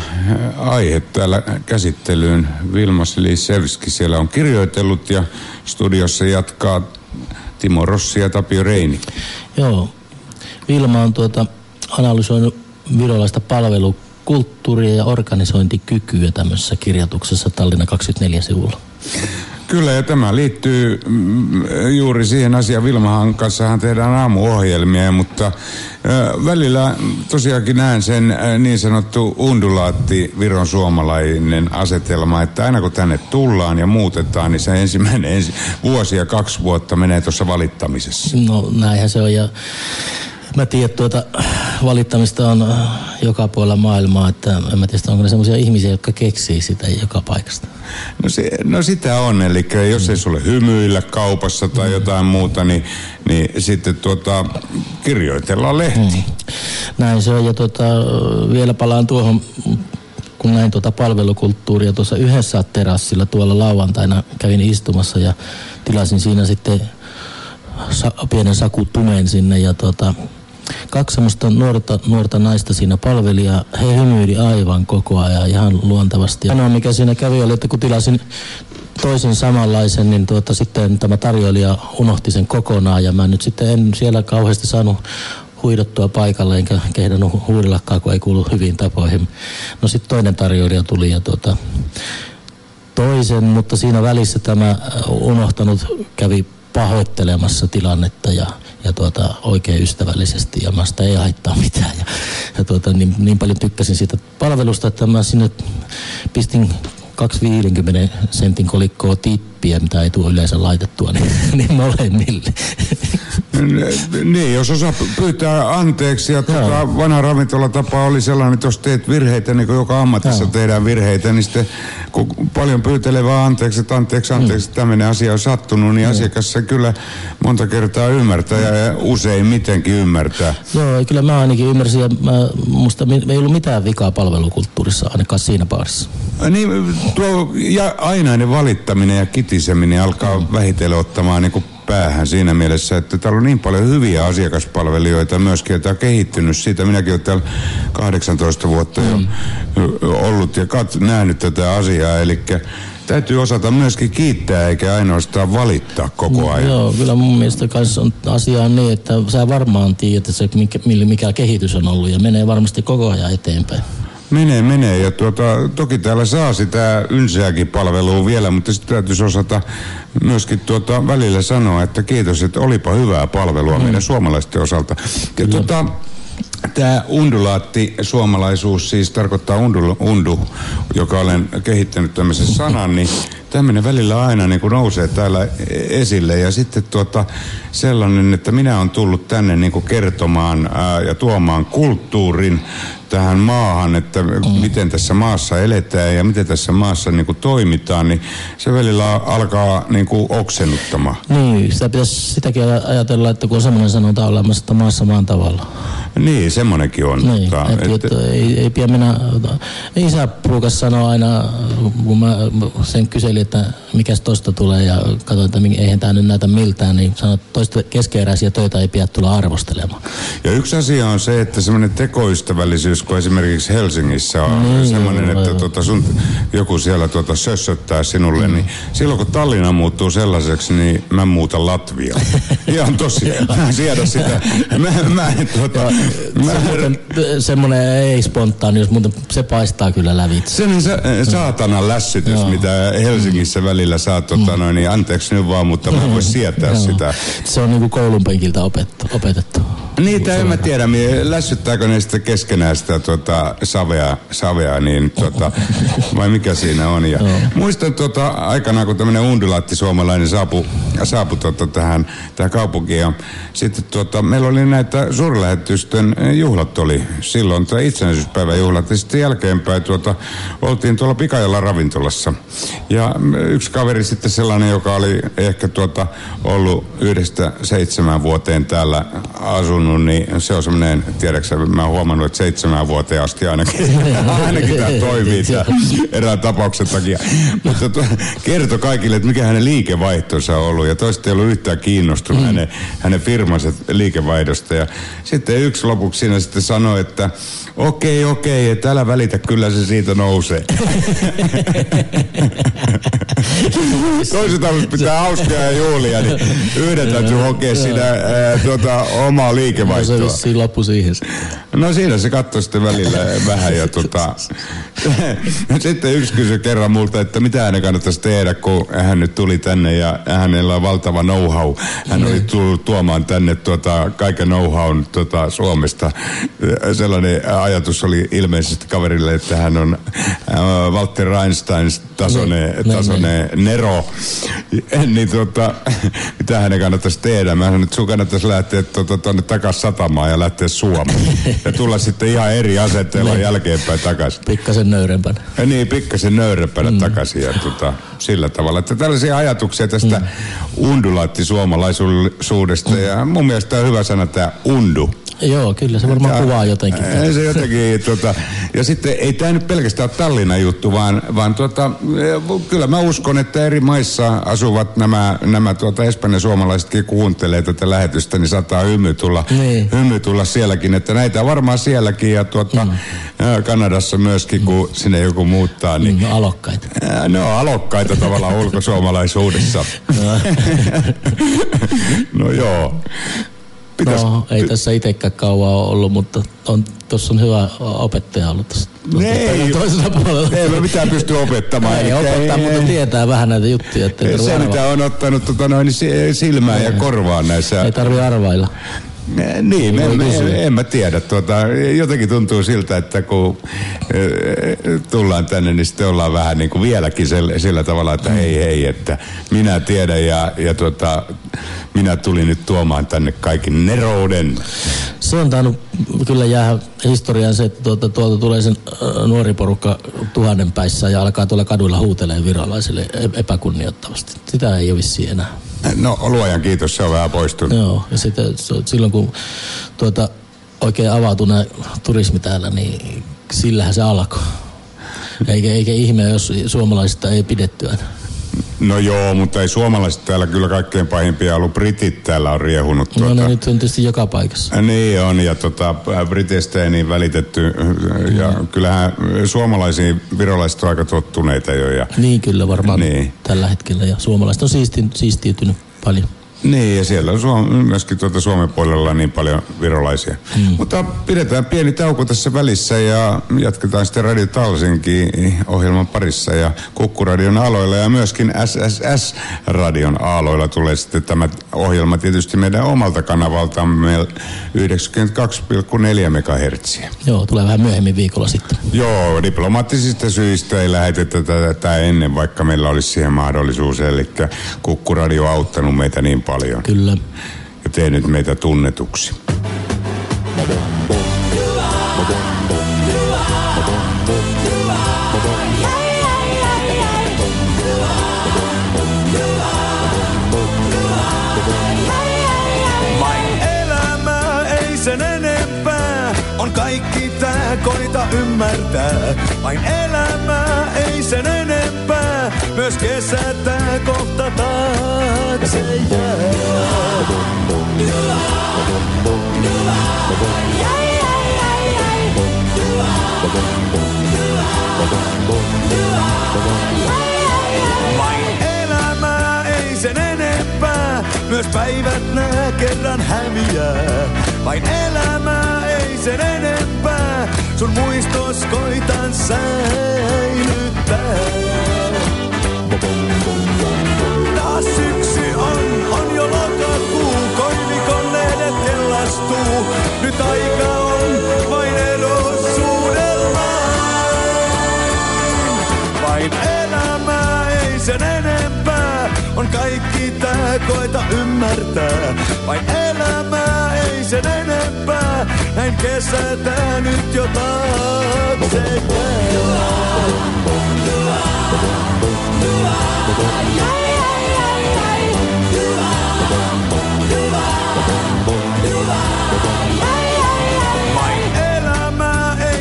aihe täällä käsittelyyn. Vilmas Lisevski siellä on kirjoitellut ja studiossa jatkaa Timo Rossi ja Tapio Reini. Joo. Vilma on tuota, analysoinut virolaista palvelukulttuuria ja organisointikykyä tämmöisessä kirjoituksessa Tallinna 24 sivulla. Kyllä, ja tämä liittyy mm, juuri siihen asiaan. Vilmahan kanssahan tehdään aamuohjelmia, mutta välillä tosiaankin näen sen niin sanottu undulaatti viron suomalainen asetelma, että aina kun tänne tullaan ja muutetaan, niin se ensimmäinen ensi, vuosi ja kaksi vuotta menee tuossa valittamisessa. No näinhän se on ja mä tiedän, tuota, valittamista on äh, joka puolella maailmaa, että en mä tiedä, onko ne sellaisia ihmisiä, jotka keksii sitä joka paikasta. No, se, no sitä on, eli jos ei sulle hymyillä kaupassa tai jotain muuta, niin, niin sitten tuota, kirjoitellaan lehti. Mm. Näin se on ja tuota, vielä palaan tuohon, kun näin tuota palvelukulttuuria tuossa yhdessä terassilla tuolla lauantaina kävin istumassa ja tilasin siinä sitten sa- pienen sakutumen sinne ja tuota, kaksi semmoista nuorta, nuorta naista siinä palveli ja he hymyili aivan koko ajan ihan luontevasti. Ainoa mikä siinä kävi oli, että kun tilasin toisen samanlaisen, niin tuota, sitten tämä tarjoilija unohti sen kokonaan ja mä nyt sitten en siellä kauheasti saanut huidottua paikalle enkä kehdannut hu- huudellakaan, kun ei kuulu hyviin tapoihin. No sitten toinen tarjoilija tuli ja tuota, toisen, mutta siinä välissä tämä unohtanut kävi pahoittelemassa tilannetta ja, ja tuota, oikein ystävällisesti ja sitä ei haittaa mitään. Ja, ja tuota, niin, niin paljon tykkäsin siitä palvelusta, että mä sinne pistin 250 sentin kolikkoa tippiä, mitä ei tule yleensä laitettua, niin, niin molemmille. Niin, jos osaa py- pyytää anteeksi ja tuota, vanha ravintolatapa oli sellainen, että jos teet virheitä, niin kuin joka ammatissa Joo. tehdään virheitä, niin sitten kun paljon pyytelee vaan anteeksi, että anteeksi, anteeksi, mm. tämmöinen asia on sattunut, niin asiakas se kyllä monta kertaa ymmärtää ja usein mitenkin ymmärtää. Joo, kyllä mä ainakin ymmärsin ja mä, musta ei ollut mitään vikaa palvelukulttuurissa, ainakaan siinä baarissa. Niin, tuo ja ainainen valittaminen ja kitiseminen alkaa vähitellen ottamaan niin kuin päähän siinä mielessä, että täällä on niin paljon hyviä asiakaspalvelijoita myöskin, että on kehittynyt siitä. Minäkin olen täällä 18 vuotta jo ollut ja kat- nähnyt tätä asiaa, eli täytyy osata myöskin kiittää eikä ainoastaan valittaa koko ajan. Joo, kyllä mun mielestä kanssa on asia on niin, että sä varmaan tiedät, että se, mikä, mikä kehitys on ollut ja menee varmasti koko ajan eteenpäin. Menee, menee. Ja tuota, toki täällä saa sitä ynseäkin palvelua vielä, mutta sitten täytyisi osata myöskin tuota välillä sanoa, että kiitos, että olipa hyvää palvelua mm. meidän suomalaisten osalta. Ja tuota, Tämä undulaatti suomalaisuus siis tarkoittaa undu, undu, joka olen kehittänyt tämmöisen sanan, niin tämmöinen välillä aina niin kuin nousee täällä esille. Ja sitten tuota, sellainen, että minä olen tullut tänne niin kuin kertomaan ää, ja tuomaan kulttuurin tähän maahan, että mm. miten tässä maassa eletään ja miten tässä maassa niin kuin toimitaan, niin se välillä alkaa niin kuin oksennuttamaan. Niin, sitä pitäisi sitäkin aj- ajatella, että kun on semmoinen sanonta olemassa, että maassa maan tavalla. Niin, semmonenkin on. Niin, mutta, että, että, ei, ei pidä mennä, isä sanoa aina, kun mä sen kyselin, että mikäs tosta tulee ja katsoin, että eihän tämä nyt näytä miltään, niin sanoin, että toista keskeeräisiä töitä ei pidä tulla arvostelemaan. Ja yksi asia on se, että semmoinen tekoystävällisyys, kun esimerkiksi Helsingissä on Niin, semmoinen, että tuota sun, joku siellä tuota sössöttää sinulle, niin silloin kun Tallinna muuttuu sellaiseksi, niin mä muutan Latviaan. Ihan tosiaan. Mä en siedä sitä. Mä, mä en tuota, mä, Se semmoinen ei spontaanius, mutta se paistaa kyllä lävitse. sen sa, saatanan lässytys, Joo. mitä Helsingissä välillä saa, tota, noin, niin anteeksi nyt vaan, mutta mä en voi sietää sitä. Se on niinku koulun penkiltä opettu, opetettu. Niitä en mä tiedä, lässyttääkö ne sitten keskenään sitä tuota, savea, savea niin, tuota, vai mikä siinä on. Ja muistan tuota, aikanaan, kun tämmöinen undulaatti suomalainen saapui, saapui tuota, tähän, tähän kaupunkiin. Ja sitten tuota, meillä oli näitä suurlähetystön juhlat oli silloin, tämä itsenäisyyspäivän juhlat. Ja sitten jälkeenpäin tuota, oltiin tuolla Pikajalla ravintolassa. Ja yksi kaveri sitten sellainen, joka oli ehkä tuota, ollut yhdestä seitsemän vuoteen täällä asunut, niin se on semmoinen, tiedätkö mä oon huomannut, että seitsemän vuoteen asti ainakin, ainakin tämä toimii tämä erään tapauksen takia. Mutta to, kertoi kaikille, että mikä hänen liikevaihtonsa on ollut ja toista ei ollut yhtään kiinnostunut mm. hänen, hänen firmansa liikevaihdosta. Ja sitten yksi lopuksi siinä sitten sanoi, että okei, okei, että älä välitä, kyllä se siitä nousee. Toiset haluaisi pitää hauskaa ja juhlia, niin yhden täytyy hokea siinä ää, tuota, omaa No, se liikevaihtoa. vissiin loppu siihen. No siinä se katsoi sitten välillä vähän ja tota, sitten yksi kysyi kerran multa, että mitä hänen kannattaisi tehdä, kun hän nyt tuli tänne ja hänellä on valtava know-how. Hän oli tullut tuomaan tänne tuota, kaiken know-hown tuota, Suomesta. Sellainen ajatus oli ilmeisesti kaverille, että hän on Walter Einstein tasoinen, Niin, niin, Nero. niin tuota, mitä hänen kannattaisi tehdä? Mä sanoin, että sun kannattaisi lähteä tuota, tuonne takaisin satamaan ja lähteä Suomeen. ja tulla sitten ihan eri asenteella Niin. jälkeenpäin takaisin. Pikkasen nöyrempänä. Ja niin, pikkasen nöyrempänä mm. takaisin ja tota, sillä tavalla. Että tällaisia ajatuksia tästä mm. undulaatti-suomalaisuudesta. Mm. Ja mun mielestä on hyvä sana tämä undu. Joo, kyllä se varmaan Ja- kuvaa jotenkin. Ei Se jotenkin, tota, ja sitten ei tämä nyt pelkästään ole Tallinnan juttu, vaan, vaan tota, kyllä mä uskon, että eri maissa asuvat nämä, nämä tuota, espanjan suomalaisetkin kuuntelee tätä lähetystä, niin saattaa hymy tulla, Niin. hymy tulla sielläkin, että näitä varmaan sielläkin ja tuota, mm. Kanadassa myöskin, kun sinne joku muuttaa, niin Mm, alokkaita. Ää, Ne on alokkaita tavallaan ulkosuomalaisuudessa. no joo. Pitäis, No, ei tässä itsekään kauan ole ollut, mutta on, tuossa on hyvä opettaja ollut tuossa Ei. toisella puolella. ei me mitään pysty opettamaan. Ei opettaa, ei- mutta tietää vähän näitä juttuja, ei tarvitse Se, mitä on ottanut tota, noin, si- silmään ja korvaan näissä. Ei tarvi arvailla. Niin, me, kysyä. en mä tiedä. Tuota, jotenkin tuntuu siltä, että kun tullaan tänne, niin sitten ollaan vähän niin kuin vieläkin sel, sillä tavalla, että hei hei, että minä tiedän ja, ja tuota, minä tulin nyt tuomaan tänne kaiken nerouden. Se on tainnut kyllä jää historiaan se, että tuolta, tuolta tulee sen nuori porukka tuhannen päissä ja alkaa tuolla kaduilla huutelee virolaisille e- epäkunnioittavasti. Sitä ei ole vissiin enää. No luojan kiitos, se on vähän poistunut. Joo, ja sitten silloin kun tuota, oikein avautui nämä turismi täällä, niin sillähän se alkoi. Eikä, eikä ihme, jos suomalaisista ei pidetty aina. No joo, mutta ei suomalaiset täällä kyllä kaikkein pahimpia ollut. Britit täällä on riehunut. No tuota. ne nyt on tietysti joka paikassa. Niin on, ja tota, Briteistä ei niin välitetty. Ja kyllähän suomalaisiin virolaiset on aika tottuneita jo. Ja, Niin kyllä varmaan Niin. tällä hetkellä. Ja suomalaiset on siisti, siistiytynyt paljon. Niin, ja siellä on Suom- myöskin tuota Suomen puolella niin paljon virolaisia. Mm. Mutta pidetään pieni tauko tässä välissä ja jatketaan sitten Radio Talsinki ohjelman parissa ja Kukkuradion aloilla ja myöskin SSS-radion aloilla tulee sitten tämä ohjelma tietysti meidän omalta kanavaltamme 92,4 MHz. Joo, tulee vähän myöhemmin viikolla sitten. Joo, diplomaattisista syistä ei lähetetä tätä ennen, vaikka meillä olisi siihen mahdollisuus. Eli Kukkuradio on auttanut meitä niin paljon Kyllä. ja tehnyt meitä tunnetuksi. Vain elämää, ei sen enempää. On kaikki tää, koita ymmärtää. Vain elämää, ei sen enempää. Myös kesä tää kohta taakse jää. Vain elämää, ei sen enempää. Myös päivät nää kerran häviää. Vain elämää, ei sen enempää. Sun muistos koitan säilyttää. Taas syksy on, on jo lokakuu. Koivikon lehdet kellastuu. Nyt aika on vain edussuudellaan. Vain elämää, ei sen enempää. On kaikki tää, koita ymmärtää. Vain sen enempää. Näin kesä tää nyt jo taakse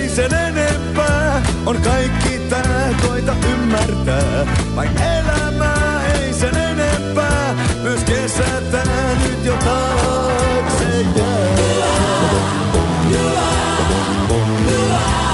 ei sen enempää. On kaikki tää, koita ymmärtää. Vain elämää, ei sen enempää. Myös kesä tää nyt jo taakse jää.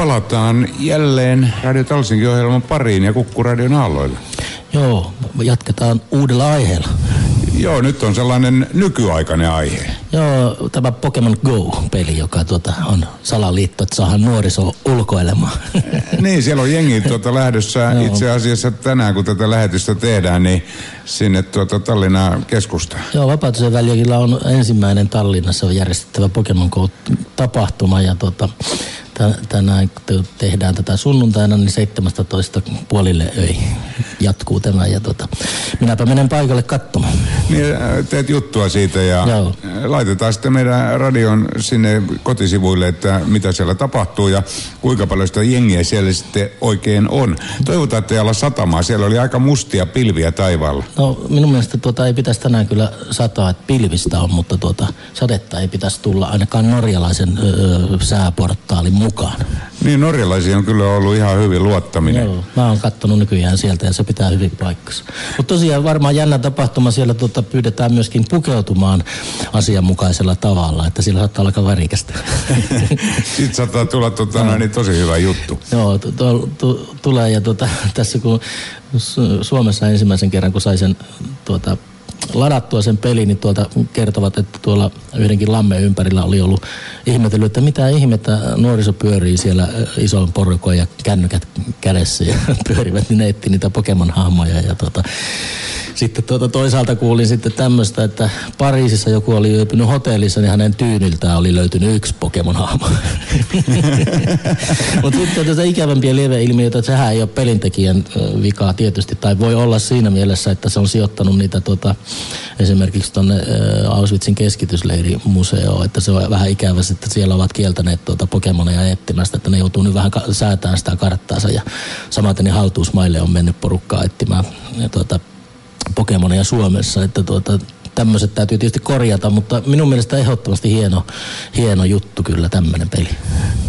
Palataan jälleen Radio Talsinkin ohjelman pariin ja Kukkuradion aalloille. Joo, jatketaan uudella aiheella. Joo, nyt on sellainen nykyaikainen aihe. Joo, tämä Pokemon Go-peli, joka tuota on salaliitto, että saadaan nuoriso ulkoilemaan. niin, siellä on jengi tuota lähdössä Joo. itse asiassa tänään, kun tätä lähetystä tehdään, niin sinne tuota Tallinnan keskustaan. Joo, Vapautusen väliäkillä on ensimmäinen Tallinnassa järjestettävä Pokemon Go-tapahtuma ja tuota, tänään te- tehdään tätä sunnuntaina, niin 17 puolille öi jatkuu tämä. Ja tota, minäpä menen paikalle katsomaan. Niin teet juttua siitä ja Joo. laitetaan sitten meidän radion sinne kotisivuille, että mitä siellä tapahtuu ja kuinka paljon sitä jengiä siellä sitten oikein on. Toivotaan, että ei olla satamaa. Siellä oli aika mustia pilviä taivaalla. No minun mielestä tuota ei pitäisi tänään kyllä sataa, että pilvistä on, mutta tuota, sadetta ei pitäisi tulla ainakaan norjalaisen öö, sääportaalin mukaan. Niin norjalaisia on kyllä ollut ihan hyvin luottaminen. Joo, mä oon kattonut nykyään sieltä ja se pitää hyvin paikkansa. Mutta tosiaan varmaan jännä tapahtuma siellä tuota, pyydetään myöskin pukeutumaan asianmukaisella tavalla, että sillä saattaa olla aika värikästä. Sitten saattaa tulla tota, no. niin tosi hyvä juttu. Joo, tu- tu- tu- tulee ja tuota, tässä kun Su- Suomessa ensimmäisen kerran, kun sai sen tuota, ladattua sen pelin, niin tuolta kertovat, että tuolla yhdenkin lammen ympärillä oli ollut ihmetellyt, että mitä ihmettä nuoriso pyörii siellä ö, ison porukoin ja kännykät kädessä ja pyörivät, niin ne etti niitä Pokemon-hahmoja ja tuota, sitten tuota toisaalta kuulin sitten tämmöistä, että Pariisissa joku oli yöpynyt hotellissa, niin hänen tyyniltään oli löytynyt yksi Pokemon-hahmo. Mutta sitten tässä ikävämpiä lieveilmiöitä, että sehän ei ole pelintekijän vikaa tietysti, tai voi olla siinä mielessä, että se on sijoittanut niitä tota, esimerkiksi tuonne Auschwitzin keskitysleirimuseoon, että se on vähän ikävä, että siellä ovat kieltäneet tuota Pokemoneja etsimästä, että ne joutuu nyt vähän säätämään sitä karttaansa, ja samaten niin haltuusmaille on mennyt porukkaa etsimään ja tuota, Pokemoneja Suomessa, että tuota, tämmöiset täytyy tietysti korjata, mutta minun mielestä ehdottomasti hieno, hieno juttu kyllä tämmöinen peli.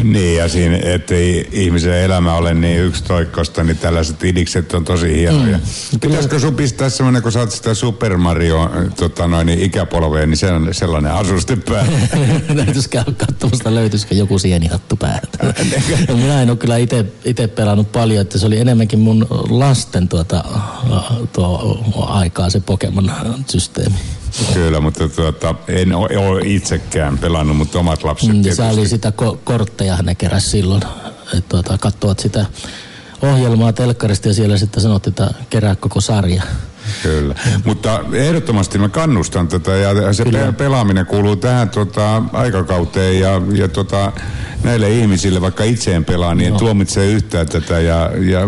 Niin ja siinä, ettei ihmisen elämä ole niin yksitoikkoista, niin tällaiset idikset on tosi hienoja. Mm. Pitäisikö sun pistää semmoinen, kun sä oot sitä Super Mario tota noin, niin ikäpolveen, niin sen, sellainen asuste päälle. Täytyisi käydä katsomassa, löytyisikö joku sienihattu päähän. No, minä en ole kyllä itse pelannut paljon, että se oli enemmänkin mun lasten tuota, tuo aikaa se Pokemon-systeemi. Kyllä, mutta tuota, en ole, itsekään pelannut, mutta omat lapset Mm, tietysti. se oli sitä ko- kortteja ne keräs silloin, että tuota, katsovat sitä ohjelmaa telkkarista ja siellä sitten sanottiin, että kerää koko sarja. Kyllä, mutta ehdottomasti mä kannustan tätä ja se pe- pelaaminen kuuluu tähän tota, aikakauteen ja, ja tota, näille ihmisille, vaikka itse en pelaa, niin no. tuomitsee yhtään tätä ja, ja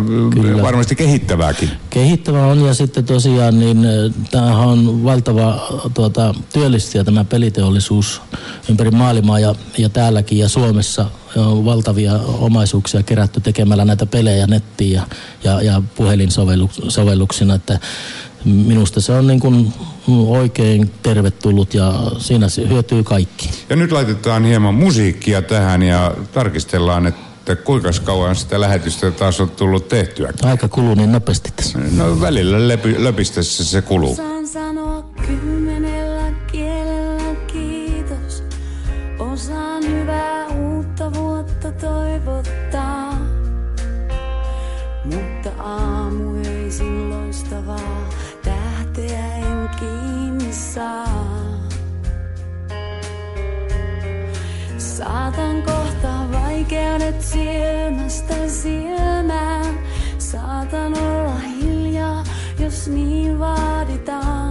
varmasti kehittävääkin. Kehittävä on ja sitten tosiaan niin äh, tämähän on valtava tuota, työllistäjä tämä peliteollisuus ympäri maailmaa ja, ja täälläkin ja Suomessa on valtavia omaisuuksia kerätty tekemällä näitä pelejä nettiin ja, ja, ja puhelinsovelluksina, että minusta se on niin kuin oikein tervetullut ja siinä se hyötyy kaikki. Ja nyt laitetaan hieman musiikkia tähän ja tarkistellaan, että kuinka kauan sitä lähetystä taas on tullut tehtyä. Aika kuluu niin nopeasti tässä. No välillä löpistessä se kuluu. Sanoa silmästä silmään. Saatan olla hiljaa, jos niin vaaditaan.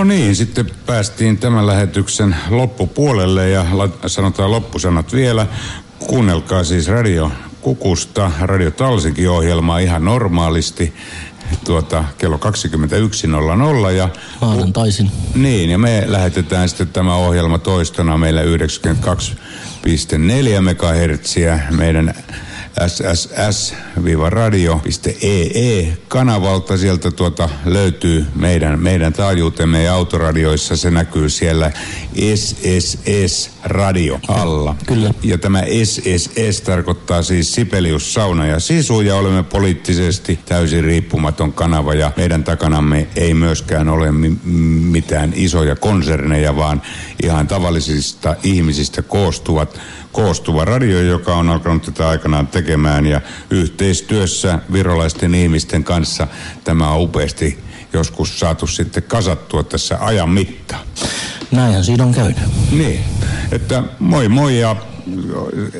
No niin, sitten päästiin tämän lähetyksen loppupuolelle ja sanotaan loppusanat vielä. Kuunnelkaa siis Radio Kukusta, Radio Talsinkin ohjelmaa ihan normaalisti tuota, kello 21.00 ja Maanantaisin. niin, ja me lähetetään sitten tämä ohjelma toistona meillä 92,4 MHz meidän sss-radio.ee kanavalta. Sieltä tuota löytyy meidän, meidän taajuutemme ja autoradioissa. Se näkyy siellä SSS Radio alla. Kyllä. Ja tämä SSS tarkoittaa siis Sibelius Sauna ja Sisu ja olemme poliittisesti täysin riippumaton kanava ja meidän takanamme ei myöskään ole mi- mitään isoja konserneja, vaan ihan tavallisista ihmisistä koostuvat, koostuva radio, joka on alkanut tätä aikanaan tekemään ja yhteistyössä virolaisten ihmisten kanssa tämä on upeasti joskus saatu sitten kasattua tässä ajan mittaan. Näinhän siinä on käynyt. Niin, että moi moi ja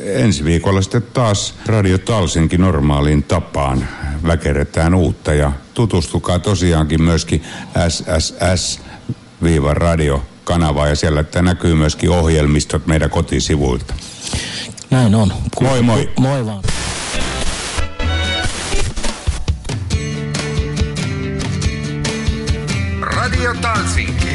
ensi viikolla sitten taas Radio Talsinkin normaaliin tapaan väkeretään uutta ja tutustukaa tosiaankin myöskin SSS-radio kanavaa ja siellä että näkyy myöskin ohjelmistot meidän kotisivuilta. Näin on. Moi, moi. Moi vaan. Radio Talsinki.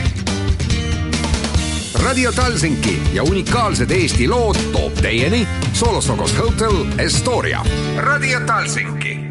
Radio Talsinki ja unikaalsed Eesti lood toob teieni Solostokos Hotel Estoria. Radio Talsinki